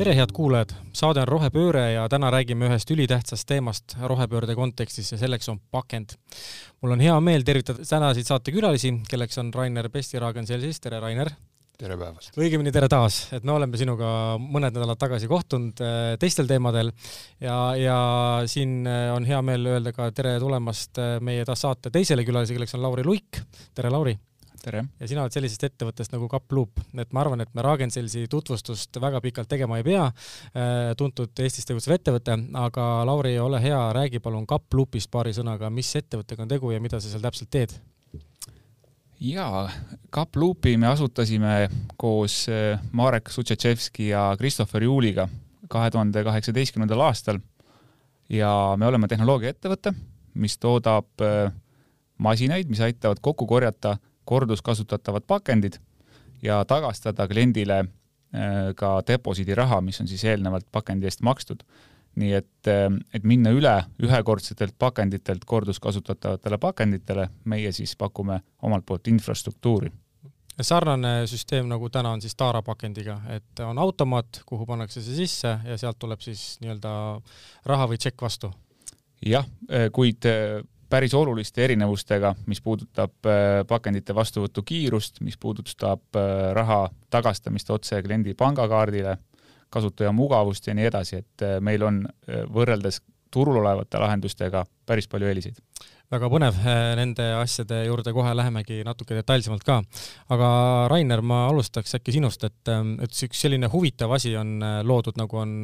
tere, head kuulajad, saade on Rohepööre ja täna räägime ühest ülitähtsast teemast rohepöörde kontekstis ja selleks on pakend. mul on hea meel tervitada tänaseid saatekülalisi, kelleks on Rainer Pestiragen Selsis, tere Rainer! tere päevast! õigemini tere taas, et me oleme sinuga mõned nädalad tagasi kohtunud äh, teistel teemadel ja, ja siin äh, on hea meel öelda ka tere tulemast äh, meie saate teisele külalisele, kelleks on Lauri Luik. tere, Lauri! Tere! ja sina oled sellisest ettevõttest nagu Kaploop, et ma arvan, et me Ragn-Sellsi tutvustust väga pikalt tegema ei pea, tuntud Eestis tegutsev ettevõte, aga Lauri, ole hea, räägi palun Kaploopist paari sõnaga, mis ettevõttega on tegu ja mida sa seal täpselt teed? Jaa, Kaploopi me asutasime koos äh, Marek Sutšetševski ja Christopher Juuliga kahe tuhande kaheksateistkümnendal aastal. Ja me oleme tehnoloogiaettevõte, mis toodab äh, masinaid, mis aitavad kokku korjata korduskasutatavad pakendid ja tagastada kliendile äh, ka deposiidiraha, mis on siis eelnevalt pakendi eest makstud nii et, ehm, et minna üle ühekordsetelt pakenditelt korduskasutatavatele pakenditele, meie siis pakume omalt poolt infrastruktuuri. sarnane süsteem nagu täna on siis Taara pakendiga, et on automaat, kuhu pannakse see sisse ja sealt tuleb siis nii-öelda raha või tšekk vastu? jah, eh, kuid päris oluliste erinevustega, mis puudutab eh, pakendite vastuvõtu kiirust, mis puudutab raha tagastamist otse kliendi pangakaardile kasutaja mugavust ja nii edasi, et äh, meil on äh, võrreldes turul olevate lahendustega päris palju eeliseid. väga põnev, äh, nende asjade juurde kohe lähemegi natuke detailsemalt ka. aga Rainer, ma alustaks äkki sinust, et, et üks selline huvitav asi on loodud, nagu on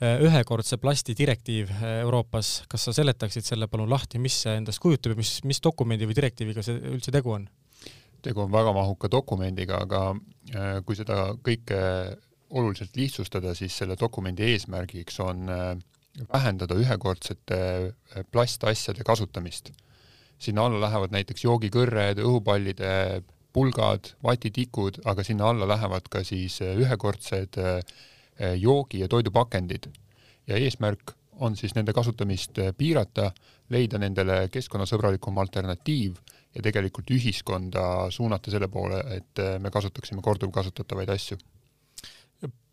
ühekordse plasti direktiiv Euroopas. kas sa seletaksid selle palun lahti, mis see endast kujutab ja mis, mis dokumendi või direktiiviga see üldse tegu on? tegu on väga mahuka dokumendiga, aga kui seda kõike oluliselt lihtsustada, siis selle dokumendi eesmärgiks on äh, vähendada ühekordsete äh, plastasjade kasutamist. sinna alla lähevad näiteks joogikõrred, õhupallide pulgad, vatitikud, aga sinna alla lähevad ka siis äh, ühekordsed joogi- ja toidupakendid. ja eesmärk on siis nende kasutamist piirata, leida nendele keskkonnasõbralikum alternatiiv ja tegelikult ühiskonda suunata selle poole, et me kasutaksime korduvkasutatavaid asju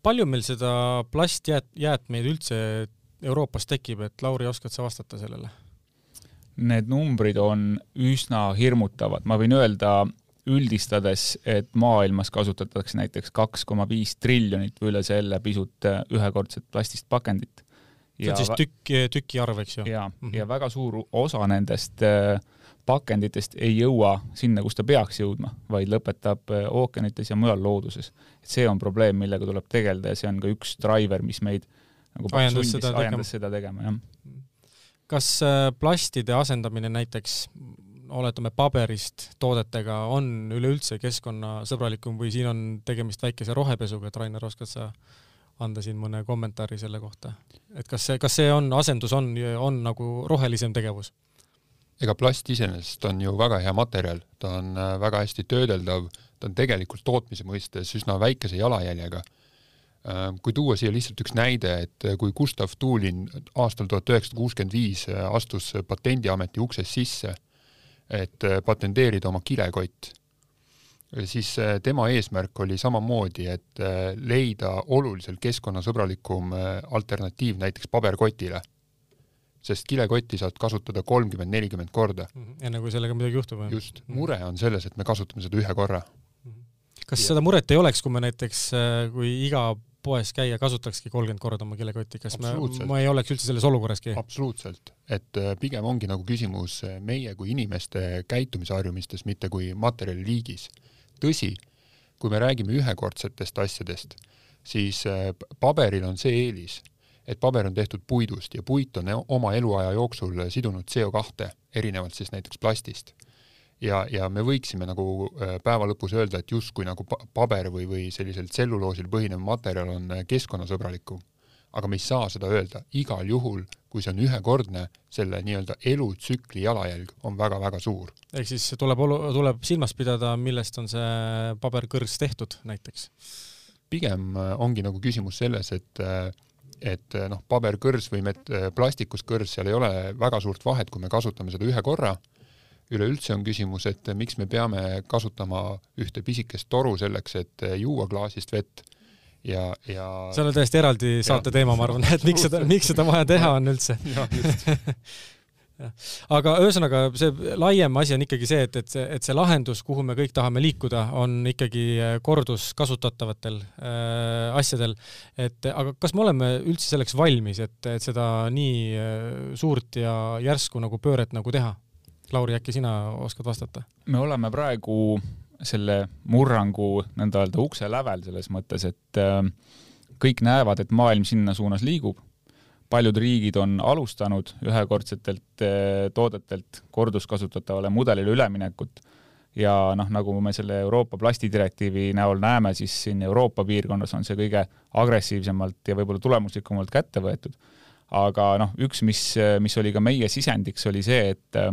palju meil seda plastjäätmeid üldse Euroopas tekib, et Lauri, oskad sa vastata sellele? Need numbrid on üsna hirmutavad, ma võin öelda üldistades, et maailmas kasutatakse näiteks kaks koma viis triljonit või üle selle pisut ühekordset plastist pakendit. see on siis tükk, tüki arv, eks ju? jaa mm, -hmm. ja väga suur osa nendest äh, pakenditest ei jõua sinna, kus ta peaks jõudma, vaid lõpetab äh, ookeanites ja mujal looduses. see on probleem, millega tuleb tegeleda ja see on ka üks driver, mis meid nagu ajendas seda, ajendas seda tegema, jah. kas äh, plastide asendamine näiteks oletame paberist toodetega on üleüldse keskkonnasõbralikum või siin on tegemist väikese rohepesuga, et Rainer, oskad sa anda siin mõne kommentaari selle kohta, et kas see, kas see on, asendus on, on nagu rohelisem tegevus? ega plast iseenesest on ju väga hea materjal, ta on äh, väga hästi töödeldav, ta on tegelikult tootmise mõistes üsna väikese jalajäljega. Äh, kui tuua siia lihtsalt üks näide, et äh, kui Gustav Tuulin aastal tuhat üheksasada kuuskümmend viis astus Patendiameti uksest sisse, et patenteerida oma kilekott, siis tema eesmärk oli samamoodi, et leida oluliselt keskkonnasõbralikum alternatiiv näiteks paberkotile sest kilekotti saad kasutada kolmkümmend, nelikümmend korda. Mhm. enne kui sellega midagi juhtub. just, mhm. mure on selles, et me kasutame seda ühe korra. Mhm. kas ja. seda muret ei oleks, kui me näiteks, äh, kui iga poes käija kasutakski kolmkümmend korda oma kilekotti, kas me, ma ei oleks üldse selles olukorraski? absoluutselt, et äh, pigem ongi nagu küsimus äh, meie kui inimeste käitumisharjumistes, mitte kui materjali liigis. tõsi, kui me räägime ühekordsetest asjadest, siis paberil on see eelis, et paber on tehtud puidust ja puit on oma eluaja jooksul sidunud CO2 erinevalt siis näiteks plastist. Ja, ja me võiksime nagu äh, päeva lõpus öelda, et justkui nagu paber või, või sellisel tselluloosil põhinev materjal on äh, keskkonnasõbralikum. aga me ei saa seda öelda, igal juhul, kui see on ühekordne, selle nii-öelda elutsükli jalajälg on väga-väga suur. ehk siis tuleb olu-, tuleb silmas pidada, millest on see paberkõrs tehtud näiteks? pigem äh, ongi nagu küsimus selles, et et noh, paberkõrs või met-, plastikust kõrs, seal ei ole väga suurt vahet, kui me kasutame seda ühe korra. Üleüldse on küsimus, et miks me peame kasutama ühte pisikest toru selleks, et juua klaasist vett ja, ja see on täiesti eraldi saate teema, ma arvan, et miks seda, miks seda vaja teha on üldse. aga ühesõnaga, see laiem asi on ikkagi see, et, et see, et see lahendus, kuhu me kõik tahame liikuda, on ikkagi äh, korduskasutatavatel äh, asjadel. et aga kas me oleme üldse selleks valmis, et, et seda nii äh, suurt ja järsku nagu pööret nagu teha? Lauri, äkki sina oskad vastata? me oleme praegu selle murrangu nõnda öelda ukse lävel selles mõttes, et äh, kõik näevad, et maailm sinna suunas liigub paljud riigid on alustanud ühekordsetelt eh, toodetelt korduskasutatavale mudelile üleminekut ja noh, nagu me selle Euroopa plastidirektiivi näol näeme, siis siin Euroopa piirkonnas on see kõige agressiivsemalt ja võib-olla tulemuslikumalt kätte võetud. aga noh, üks, mis, mis oli ka meie sisendiks, oli see, et eh,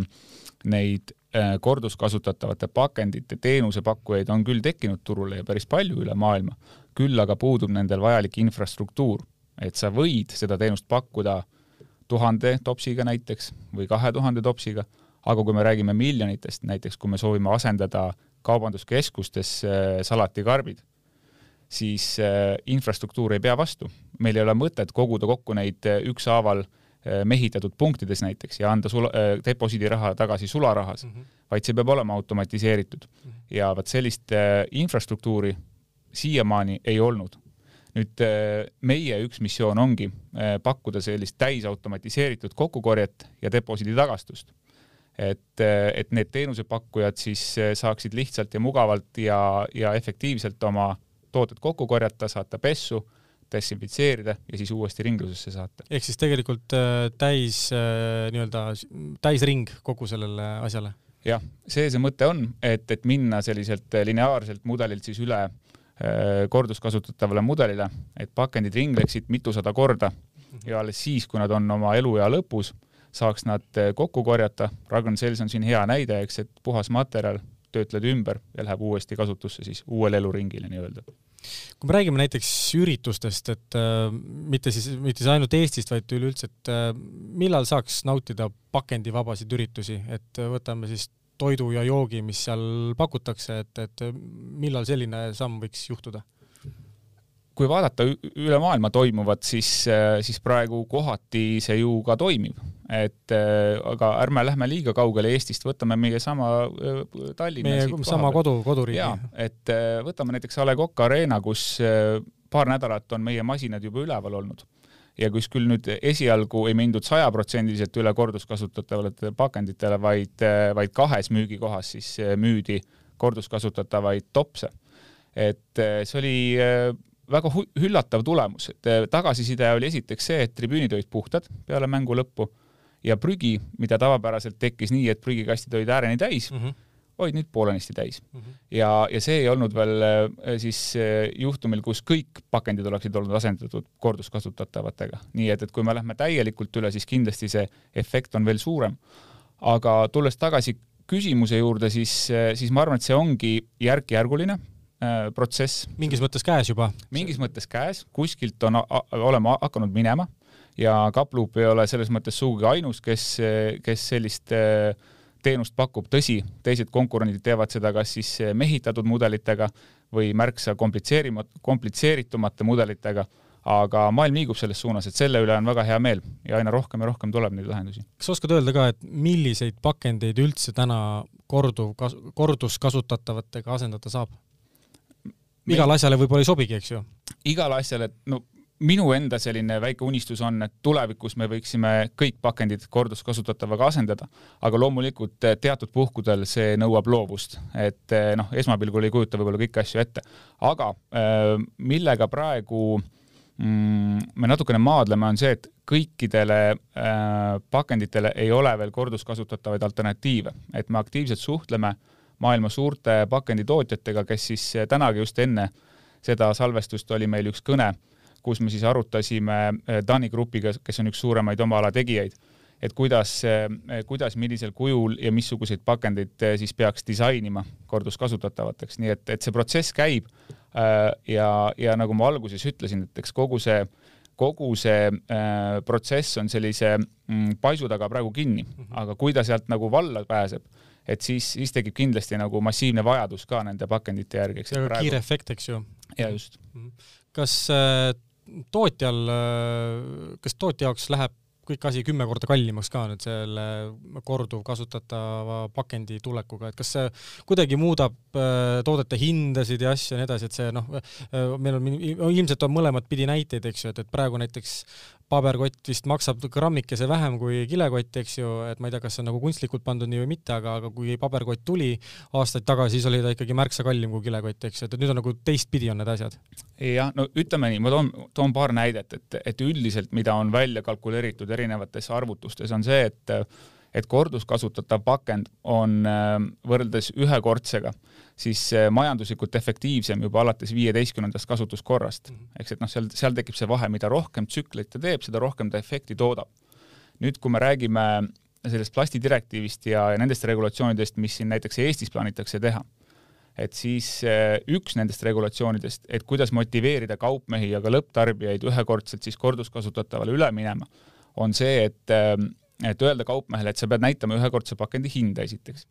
neid eh, korduskasutatavate pakendite teenusepakkujaid on küll tekkinud turule ja päris palju üle maailma, küll aga puudub nendel vajalik infrastruktuur et sa võid seda teenust pakkuda tuhande topsiga näiteks või kahe tuhande topsiga, aga kui me räägime miljonitest, näiteks kui me soovime asendada kaubanduskeskustes äh, salatikarbid, siis äh, infrastruktuur ei pea vastu. meil ei ole mõtet koguda kokku neid äh, ükshaaval mehitatud punktides näiteks ja anda sula-, deposiidiraha tagasi sularahas mm, -hmm. vaid see peab olema automatiseeritud mm. -hmm. ja vot sellist infrastruktuuri siiamaani ei olnud nüüd äh, meie üks missioon ongi äh, pakkuda sellist täisautomatiseeritud kokkukorjet ja deposiidi tagastust. et, äh, et need teenusepakkujad siis saaksid lihtsalt ja mugavalt ja, ja efektiivselt oma tooted kokku korjata, saata pessu, desinfitseerida ja siis uuesti ringlusesse saata. ehk siis tegelikult täis nii-öelda täisring kogu sellele asjale? jah, see see mõte on, et, et minna selliselt lineaarselt mudelilt siis üle äh, Äh, korduskasutatavale mudelile, et pakendid ringleksid mitusada korda ja alles siis, kui nad on oma eluea lõpus, saaks nad äh, kokku korjata. Ragn Sells on siin hea näide, eks, et puhas materjal töötled ümber ja läheb uuesti kasutusse siis uuele eluringile nii-öelda kui me räägime näiteks üritustest, et äh, mitte siis, mitte siis ainult Eestist, vaid üleüldse, et äh, millal saaks nautida pakendivabasid üritusi, et äh, võtame siis toidu ja joogi, mis seal pakutakse, et, et millal selline samm võiks juhtuda? kui vaadata üle maailma toimuvat, siis, siis praegu kohati see ju ka toimib, et aga ärme lähme liiga kaugele Eestist, võtame meie sama Tallinna. meie sama kodu, koduriigi. jaa, et võtame näiteks A Le Coq Arena, kus paar nädalat on meie masinad juba üleval olnud ja kus küll nüüd esialgu ei mindud sajaprotsendiliselt üle korduskasutatavatele pakenditele, vaid, vaid kahes müügikohas siis müüdi korduskasutatavaid topse. et see oli väga üllatav tulemus, et tagasiside oli esiteks see, et tribüünid olid puhtad peale mängu lõppu ja prügi, mida tavapäraselt tekkis nii, et prügikastid olid ääreni täis mm, -hmm olid nüüd poolenisti täis mm. -hmm. ja, ja see ei olnud veel äh, siis äh, juhtumil, kus kõik pakendid oleksid olnud asendatud korduskasutatavatega. nii et, et kui me lähme täielikult üle, siis kindlasti see efekt on veel suurem. aga tulles tagasi küsimuse juurde, siis, äh, siis ma arvan, et see ongi järk-järguline äh, protsess. mingis mõttes käes juba? mingis mõttes käes, kuskilt on olema hakanud minema ja Kapluup ei ole selles mõttes sugugi ainus, kes, kes sellist äh, teenust pakub, tõsi, teised konkurendid teevad seda kas siis eh, mehitatud mudelitega või märksa komplitseerimat-, komplitseeritumate mudelitega, aga maailm liigub selles suunas, et selle üle on väga hea meel ja aina rohkem ja rohkem tuleb neid lahendusi. kas oskad öelda ka, et milliseid pakendeid üldse täna korduv, korduskasutatavatega asendada saab? igale asjale võib-olla ei sobigi, eks ju? igale asjale, no minu enda selline väike unistus on, et tulevikus me võiksime kõik pakendid korduskasutatavaga asendada, aga loomulikult eh, teatud puhkudel see nõuab loovust, et eh, noh, esmapilgul ei kujuta võib-olla kõiki asju ette, aga eh, millega praegu mm, me natukene maadleme, on see, et kõikidele äh, pakenditele ei ole veel korduskasutatavaid alternatiive, et me aktiivselt suhtleme maailma suurte pakenditootjatega, kes siis tänagi just enne seda salvestust oli meil üks kõne kus me siis arutasime Dani äh, Grupiga, kes on üks suuremaid oma ala tegijaid, et kuidas, äh, kuidas, millisel kujul ja missuguseid pakendeid äh, siis peaks disainima korduskasutatavateks, nii et, et see protsess käib ja, ja nagu ma alguses ütlesin, et eks kogu see kogu see äh, protsess on sellise mm, paisu taga praegu kinni mm, -hmm. aga kui ta sealt nagu valla pääseb, et siis, siis tekib kindlasti nagu massiivne vajadus ka nende pakendite järgi, ka praegu... kiire efekt, eks ju. ja just mm. -hmm kas tootjal, kas tootja jaoks läheb kõik asi kümme korda kallimaks ka nüüd selle korduvkasutatava pakendi tulekuga, et kas see kuidagi muudab äh, toodete hindasid ja asju ja nii edasi, et see noh, äh, meil on ilmselt on mõlemat pidi näiteid, eks ju, et, et praegu näiteks paberkott vist maksab grammikese vähem kui kilekott, eks ju, et ma ei tea, kas see on nagu kunstlikult pandud nii või mitte, aga, aga kui paberkott tuli aastaid tagasi, siis oli ta ikkagi märksa kallim kui kilekott, eks ju, et nüüd on nagu teistpidi on need asjad. jah, no ütleme nii, ma toon, toon paar näidet, et, et üldiselt, mida on välja kalkuleeritud erinevates arvutustes, on see, et et korduskasutatav pakend on võrreldes ühekordsega siis majanduslikult efektiivsem juba alates viieteistkümnendast kasutuskorrast. Mhm. eks et noh, seal, seal tekib see vahe, mida rohkem tsükleid ta teeb, seda rohkem ta efekti toodab. nüüd, kui me räägime sellest plastidirektiivist ja, ja nendest regulatsioonidest, mis siin näiteks Eestis plaanitakse teha, et siis eh, üks nendest regulatsioonidest, et kuidas motiveerida kaupmehi ja ka lõpptarbijaid ühekordselt siis korduskasutatavale üle minema, on see, et, eh, et öelda kaupmehele, et sa pead näitama ühekordse pakendi hinda esiteks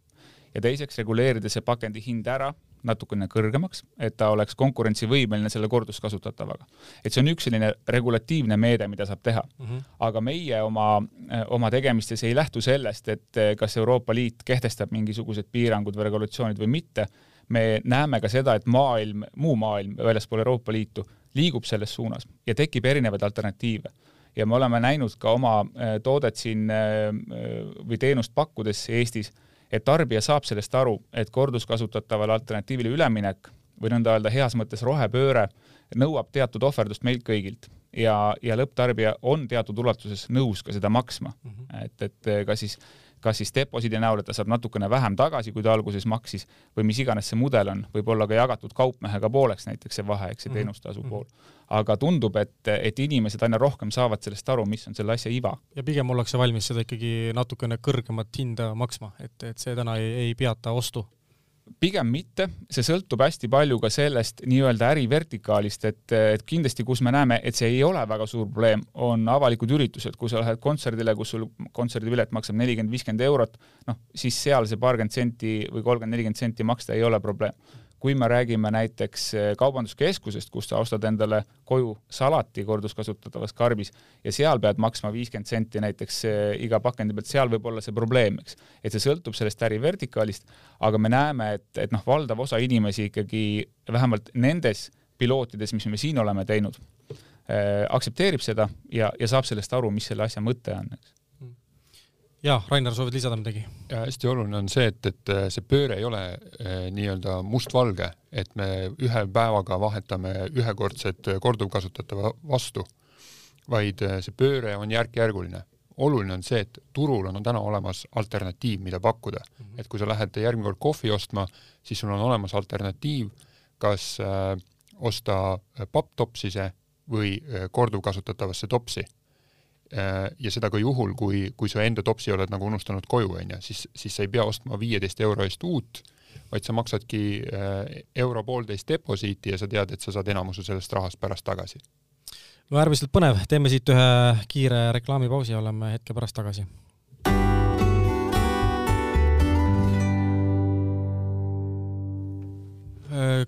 ja teiseks reguleerida see pakendi hind ära natukene kõrgemaks, et ta oleks konkurentsivõimeline selle korduskasutatavaga. et see on üks selline regulatiivne meede, mida saab teha mm. -hmm. aga meie oma, oma tegemistes ei lähtu sellest, et kas Euroopa Liit kehtestab mingisugused piirangud või regulatsioonid või mitte. me näeme ka seda, et maailm, muu maailm väljaspool Euroopa Liitu liigub selles suunas ja tekib erinevaid alternatiive ja me oleme näinud ka oma äh, toodet siin äh, või teenust pakkudes Eestis et tarbija saab sellest aru, et korduskasutatavale alternatiivile üleminek või nõnda öelda heas mõttes rohepööre nõuab teatud ohverdust meilt kõigilt ja, ja lõpptarbija on teatud ulatuses nõus ka seda maksma mm. -hmm. et, et kas siis kas siis deposiidi näol, et ta saab natukene vähem tagasi, kui ta alguses maksis, või mis iganes see mudel on, võib olla ka jagatud kaupmehega pooleks näiteks see vahe, eks see mhm. teenustasu mm -hmm. Aga tundub, et, et inimesed aina rohkem saavad sellest aru, mis on selle asja iva. ja pigem ollakse valmis seda ikkagi natukene kõrgemat hinda maksma, et, et see täna ei, ei peata ostu. Pigem mitte, see sõltub hästi palju ka sellest nii-öelda ärivertikaalist, et, et kindlasti, kus me näeme, et see ei ole väga suur probleem, on avalikud üritused, kui sa lähed kontserdile, kus sul kontserdipilet maksab nelikümmend, viiskümmend eurot, noh, siis seal see paarkümmend senti või kolmkümmend, nelikümmend senti maksta ei ole probleem kui me räägime näiteks eh, kaubanduskeskusest, kus sa ostad endale koju salati korduskasutatavas karbis ja seal pead maksma viiskümmend senti näiteks eh, iga pakendi pealt, seal võib olla see probleem, eks. et see sõltub sellest ärivertikaalist, aga me näeme, et, et noh, valdav osa inimesi ikkagi vähemalt nendes pilootides, mis me siin oleme teinud äh,, aktsepteerib seda ja, ja saab sellest aru, mis selle asja mõte on, eks jaa, Rainer, soovid lisada midagi? hästi oluline on see, et, et äh, see pööre ei ole äh, nii-öelda mustvalge, et me ühe päevaga vahetame ühekordset äh, korduvkasutatava vastu, vaid see pööre on järk-järguline. oluline on see, et turul on täna olemas alternatiiv, mida pakkuda mm. -hmm. et kui sa lähed järgmine kord kohvi ostma, siis sul on olemas alternatiiv, kas äh, osta papptopsise või korduvkasutatavasse topsi ja seda ka juhul, kui, kui sa enda topsi oled nagu unustanud koju, onju, siis, siis sa ei pea ostma viieteist euro eest uut, vaid sa maksadki äh, euro-poolteist deposiiti ja sa tead, et sa saad enamuse sellest rahast pärast tagasi. no äärmiselt põnev, teeme siit ühe kiire reklaamipausi ja oleme hetke pärast tagasi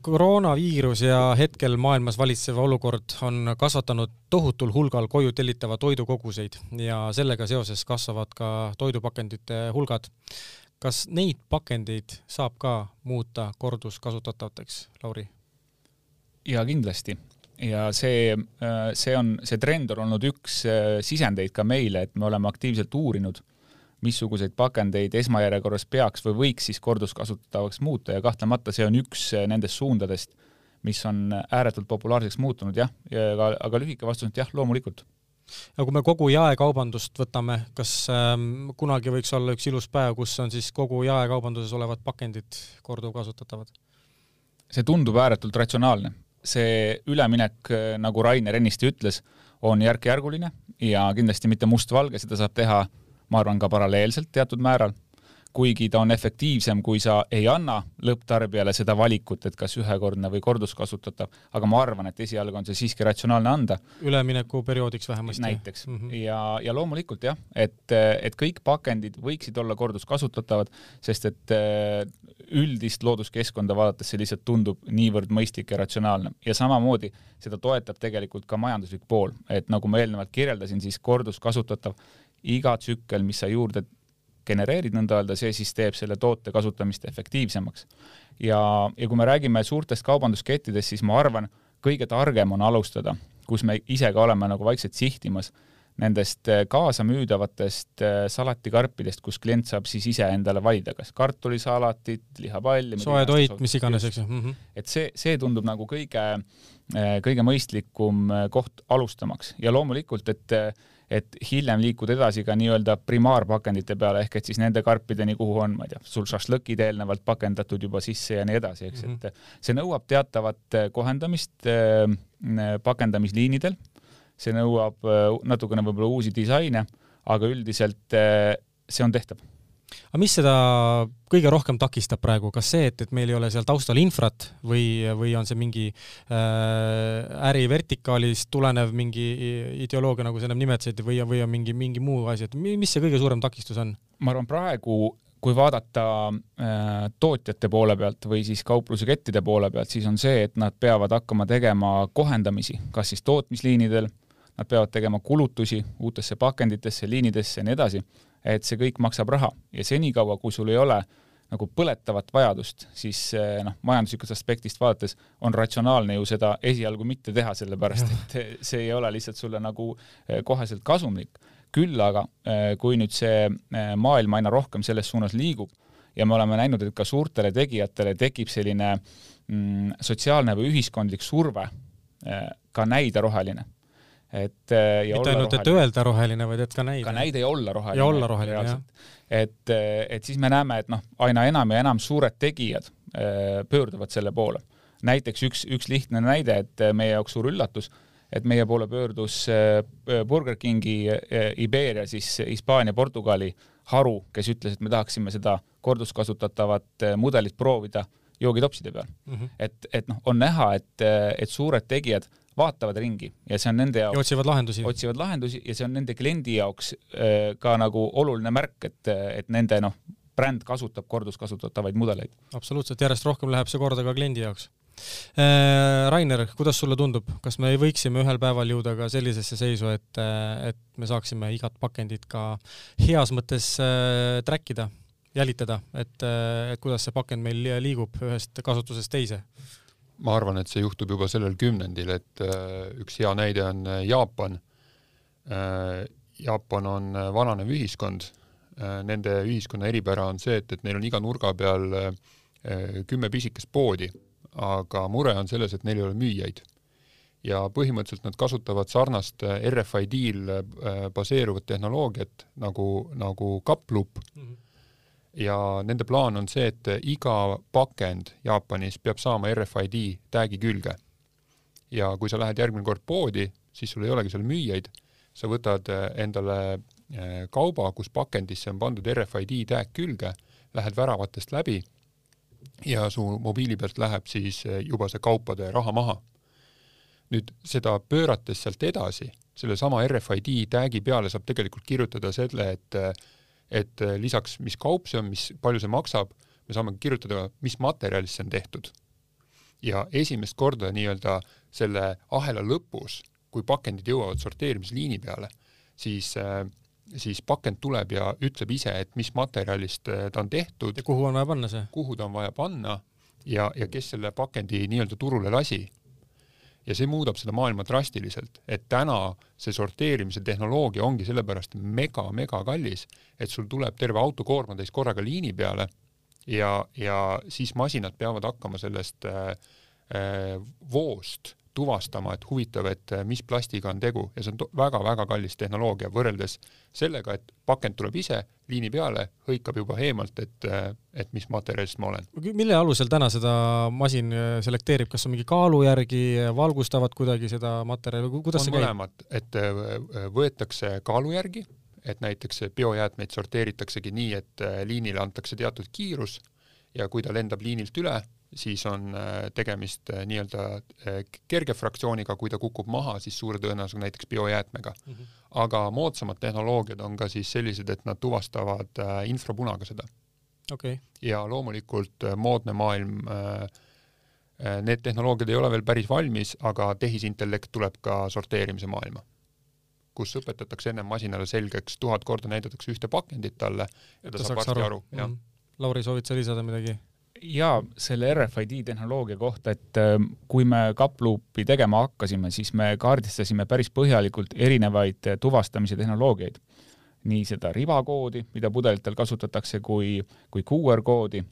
koroonaviirus ja hetkel maailmas valitsev olukord on kasvatanud tohutul hulgal koju tellitava toidu koguseid ja sellega seoses kasvavad ka toidupakendite hulgad. kas neid pakendeid saab ka muuta korduskasutatavateks, Lauri? jaa, kindlasti. ja see, see on, see trend on olnud üks sisendeid ka meile, et me oleme aktiivselt uurinud missuguseid pakendeid esmajärjekorras peaks või võiks siis korduskasutatavaks muuta ja kahtlemata see on üks nendest suundadest, mis on ääretult populaarseks muutunud jah, aga, aga lühike vastus on, et jah, loomulikult. ja kui me kogu jaekaubandust võtame, kas ähm, kunagi võiks olla üks ilus päev, kus on siis kogu jaekaubanduses olevad pakendid korduvkasutatavad? see tundub ääretult ratsionaalne. see üleminek, nagu Rainer ennist ütles, on järk-järguline ja kindlasti mitte mustvalge, seda saab teha ma arvan ka paralleelselt teatud määral, kuigi ta on efektiivsem, kui sa ei anna lõpptarbijale seda valikut, et kas ühekordne või korduskasutatav, aga ma arvan, et esialgu on see siiski ratsionaalne anda. üleminekuperioodiks vähemasti. näiteks mm -hmm. ja, ja loomulikult jah, et, et kõik pakendid võiksid olla korduskasutatavad, sest et üldist looduskeskkonda vaadates see lihtsalt tundub niivõrd mõistlik ja ratsionaalne ja samamoodi seda toetab tegelikult ka majanduslik pool, et nagu ma eelnevalt kirjeldasin, siis korduskasutatav iga tsükkel, mis sa juurde genereerid nõnda öelda, see siis teeb selle toote kasutamist efektiivsemaks. ja, ja kui me räägime suurtest kaubanduskettidest, siis ma arvan, kõige targem on alustada, kus me ise ka oleme nagu vaikselt sihtimas, nendest äh, kaasamüüdavatest äh, salatikarpidest, kus klient saab siis ise endale valida, kas kartulisalatit, lihapalli. soe toit, mis iganes, eks ju mm. -hmm. et see, see tundub nagu kõige, äh, kõige mõistlikum koht alustamaks ja loomulikult, et et hiljem liikuda edasi ka nii-öelda primaarpakendite peale, ehk et siis nende karpideni, kuhu on, ma ei tea, sul šašlõkid eelnevalt pakendatud juba sisse ja nii edasi, eks mm, -hmm. et see nõuab teatavat äh, kohendamist äh, pakendamisliinidel, see nõuab äh, natukene võib-olla uusi disaine, aga üldiselt see on tehtav aga mis seda kõige rohkem takistab praegu, kas see, et, et meil ei ole seal taustal infrat või, või on see mingi äh, äri vertikaalist tulenev mingi ideoloogia, nagu sa ennem nimetasid, või, või on mingi, mingi muu asi, et mis see kõige suurem takistus on? ma arvan, praegu kui vaadata äh, tootjate poole pealt või siis kauplusekettide poole pealt, siis on see, et nad peavad hakkama tegema kohendamisi, kas siis tootmisliinidel, nad peavad tegema kulutusi uutesse pakenditesse, liinidesse ja nii edasi et see kõik maksab raha ja senikaua, kui sul ei ole nagu põletavat vajadust, siis eh, noh, majanduslikust aspektist vaadates on ratsionaalne ju seda esialgu mitte teha, sellepärast et see ei ole lihtsalt sulle nagu eh, koheselt kasumlik. küll aga eh, kui nüüd see maailm aina rohkem selles suunas liigub ja me oleme näinud, et ka suurtele tegijatele tekib selline mm, sotsiaalne või ühiskondlik surve ka näida roheline et äh, ja mitte ainult, et öelda roheline, vaid et ka näida. ka näida ja olla roheline. ja olla roheline, jah. et, äh, et siis me näeme, et noh, aina enam ja enam suured tegijad äh, pöörduvad selle poole. näiteks üks, üks lihtne näide, et meie jaoks suur üllatus, et meie poole pöördus Burger Kingi Iberia, siis Hispaania, Portugali haru, kes ütles, et me tahaksime seda korduskasutatavat mudelit proovida joogitopside peal mm. -hmm. et, et noh, on näha, et, et suured tegijad vaatavad ringi ja see on nende jaoks. otsivad lahendusi. otsivad lahendusi ja see on nende kliendi jaoks äh, ka nagu oluline märk, et, et nende noh, bränd kasutab korduskasutatavaid mudeleid. absoluutselt, järjest rohkem läheb see korda ka kliendi jaoks. Äh, Rainer, kuidas sulle tundub, kas me võiksime ühel päeval jõuda ka sellisesse seisu, et, et me saaksime igat pakendit ka heas mõttes äh, track ida, jälitada, et, et kuidas see pakend meil liigub ühest kasutusest teise? Ma arvan, et see juhtub juba sellel kümnendil, et äh, üks hea näide on äh, Jaapan. Äh, Jaapan on vananev ühiskond. Nende ühiskonna eripära on see, et, et neil on iga nurga peal kümme pisikest poodi, aga mure on selles, et neil ei ole müüjaid. ja põhimõtteliselt nad kasutavad sarnast RFID-l baseeruvat tehnoloogiat nagu, nagu Kaplup mm. -hmm ja nende plaan on see, et iga pakend Jaapanis peab saama RFID tag'i külge. ja kui sa lähed järgmine kord poodi, siis sul ei olegi seal müüjaid, sa võtad eh, endale eh, kauba, kus pakendisse on pandud RFID tag külge, lähed väravatest läbi ja su mobiili pealt läheb siis eh, juba see kaupade raha maha. nüüd seda pöörates sealt edasi, sellesama RFID tag'i peale saab tegelikult kirjutada selle, et et äh, lisaks, mis kaup see on, mis, palju see maksab, me saame kirjutada, mis materjalist see on tehtud. ja esimest korda nii-öelda selle ahela lõpus, kui pakendid jõuavad sorteerimisliini peale, siis äh, siis pakend tuleb ja ütleb ise, et mis materjalist äh, ta on tehtud. ja kuhu on vaja panna see? kuhu ta on vaja panna ja, ja kes selle pakendi nii-öelda turule lasi ja see muudab seda maailma drastiliselt, et täna see sorteerimise tehnoloogia ongi sellepärast mega-mega kallis, et sul tuleb terve autokoormatäis korraga liini peale ja, ja siis masinad peavad hakkama sellest äh, äh, voost tuvastama, et huvitav, et äh, mis plastiga on tegu ja see on väga-väga kallis tehnoloogia võrreldes sellega, et pakend tuleb ise liini peale, hõikab juba eemalt, et, äh, et mis materjalist ma olen. mille alusel täna seda masin äh, selekteerib, kas on mingi kaalu järgi, valgustavad kuidagi seda materjali, kuidas on see käib? mõlemad, et võetakse kaalu järgi, et näiteks biojäätmeid sorteeritaksegi nii, et liinile antakse teatud kiirus ja kui ta lendab liinilt üle, siis on äh, tegemist äh, nii-öelda kerge fraktsiooniga, kui ta kukub maha, siis suure tõenäosusega näiteks biojäätmega mm. -hmm. aga moodsamad tehnoloogiad on ka siis sellised, et nad tuvastavad infrapunaga seda okay.. ja loomulikult moodne maailm Need tehnoloogiad ei ole veel päris valmis, aga tehisintellekt tuleb ka sorteerimise maailma kus õpetatakse enne masinale selgeks, tuhat korda näidatakse ühte pakendit talle ja ta, ta saab varsti aru, aru., jah. -hmm. Lauri, soovid sa lisada midagi? Jaa, selle RFID tehnoloogia kohta, et ähm, kui me Kaploopi tegema hakkasime, siis me kaardistasime päris põhjalikult erinevaid äh, tuvastamise tehnoloogiaid. nii seda ribakoodi, mida pudelitel kasutatakse, kui, kui QR koodi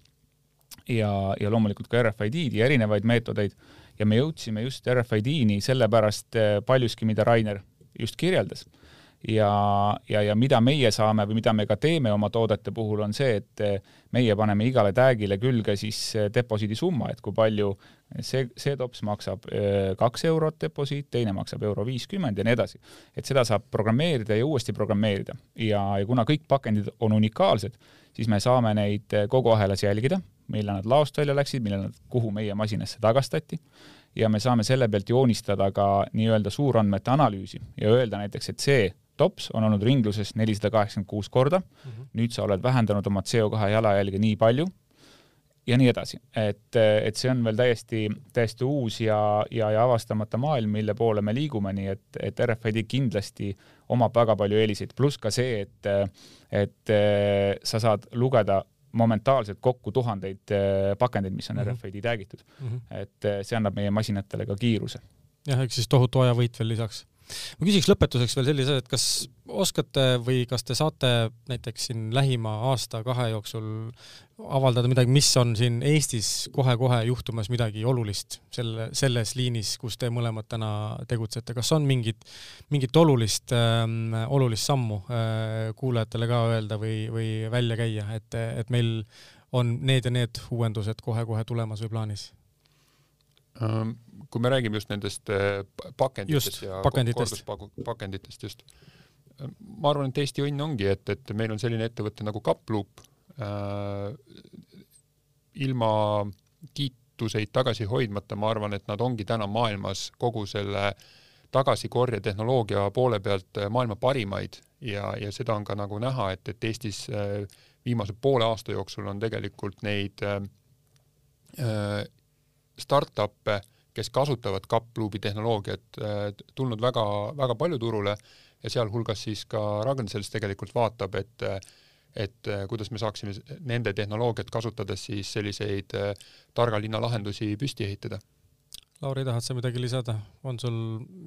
ja, ja loomulikult ka RFID-d ja erinevaid meetodeid ja me jõudsime just RFID-ni sellepärast äh, paljuski, mida Rainer just kirjeldas. Ja, ja, ja mida meie saame või mida me ka teeme oma toodete puhul, on see, et meie paneme igale tag'ile külge siis deposiidi summa, et kui palju see, see tops maksab äh, kaks eurot deposiit, teine maksab euro viiskümmend ja nii edasi. et seda saab programmeerida ja uuesti programmeerida ja, ja kuna kõik pakendid on unikaalsed, siis me saame neid kogu ahelas jälgida, millal nad laost välja läksid, millal nad, kuhu meie masinasse tagastati ja me saame selle pealt joonistada ka nii-öelda suurandmete analüüsi ja öelda näiteks, et see tops on olnud ringluses nelisada kaheksakümmend kuus korda mm, -hmm. nüüd sa oled vähendanud oma CO2 jalajälge nii palju ja nii edasi, et, et see on veel täiesti, täiesti uus ja, ja, ja avastamata maailm, mille poole me liigume, nii et, et RFID kindlasti omab väga palju eeliseid, pluss ka see, et, et sa saad lugeda momentaalselt kokku tuhandeid äh, pakendeid, mis on mm -hmm. RFID tag'itud mm. -hmm. et äh, see annab meie masinatele ka kiiruse. jah, eks siis tohutu ajavõit veel lisaks ma küsiks lõpetuseks veel sellise, et kas oskate või kas te saate näiteks siin lähima aasta-kahe jooksul avaldada midagi, mis on siin Eestis kohe-kohe juhtumas midagi olulist selle, selles liinis, kus te mõlemad täna tegutsete, kas on mingit, mingit olulist äh,, olulist sammu äh, kuulajatele ka öelda või, või välja käia, et, et meil on need ja need uuendused kohe-kohe tulemas või plaanis? Kui me räägime just nendest äh, pakenditest just, ja korduspakenditest just, ma arvan, et Eesti õnn ongi, et, et meil on selline ettevõte nagu Kaploop äh,, ilma kiituseid tagasi hoidmata, ma arvan, et nad ongi täna maailmas kogu selle tagasikorje tehnoloogia poole pealt äh, maailma parimaid. Ja, ja seda on ka nagu näha, et, et Eestis äh, viimase poole aasta jooksul on tegelikult neid äh, äh startup'e, kes kasutavad Kapluubi tehnoloogiat, äh, tulnud väga, väga palju turule ja sealhulgas siis ka Ragn-Sells tegelikult vaatab, et et äh, kuidas me saaksime nende tehnoloogiat kasutades siis selliseid äh, targa linna lahendusi püsti ehitada. Lauri, tahad sa midagi lisada, on sul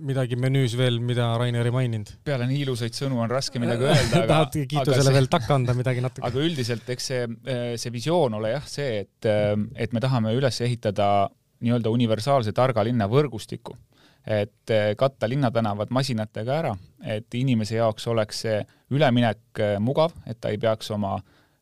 midagi menüüs veel, mida Rainer ei maininud? peale nii ilusaid sõnu on raske midagi öelda aga tahad kiitusele see... veel takka anda midagi natuke? aga üldiselt, eks see, see visioon ole jah see, et, et me tahame üles ehitada nii-öelda universaalse targa linna võrgustiku, et eh, katta linnatänavad masinatega ära, et inimese jaoks oleks see üleminek eh, mugav, et ta ei peaks oma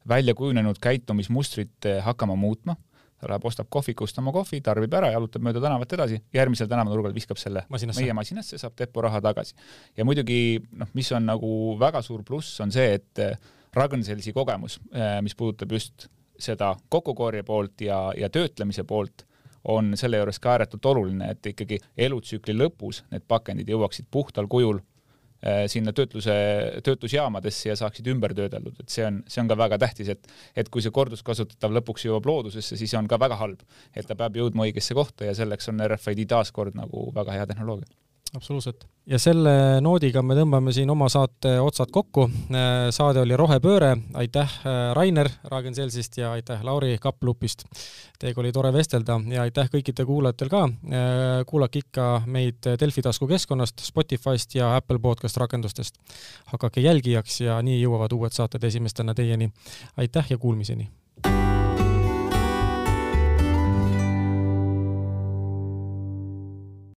välja kujunenud käitumismustrit eh, hakkama muutma, ta läheb, ostab kohvikust oma kohvi, tarbib ära, jalutab mööda tänavat edasi, järgmisel tänavanurgal viskab selle masinasse. meie masinasse, saab deporaha tagasi. ja muidugi noh, mis on nagu väga suur pluss, on see, et Ragn-Sellsi kogemus, mis puudutab just seda kokkukorje poolt ja, ja töötlemise poolt, on selle juures ka ääretult oluline, et ikkagi elutsükli lõpus need pakendid jõuaksid puhtal kujul äh, sinna töötluse, töötlusjaamadesse ja saaksid ümber töödeldud, et see on, see on ka väga tähtis, et et kui see korduskasutatav lõpuks jõuab loodusesse, siis on ka väga halb, et ta peab jõudma õigesse kohta ja selleks on RFID taaskord nagu väga hea tehnoloogia absoluutselt. ja selle noodiga me tõmbame siin oma saate otsad kokku. Äh, saade oli Rohepööre, aitäh äh, Rainer Ragn-Sellsist ja aitäh Lauri Kaplupist. Teiega oli tore vestelda ja aitäh kõikidele kuulajatele ka. Äh, kuulake ikka meid Delfi taskukeskkonnast, Spotify'st ja Apple podcast rakendustest. hakake jälgijaks ja nii jõuavad uued saated esimestena teieni. aitäh ja kuulmiseni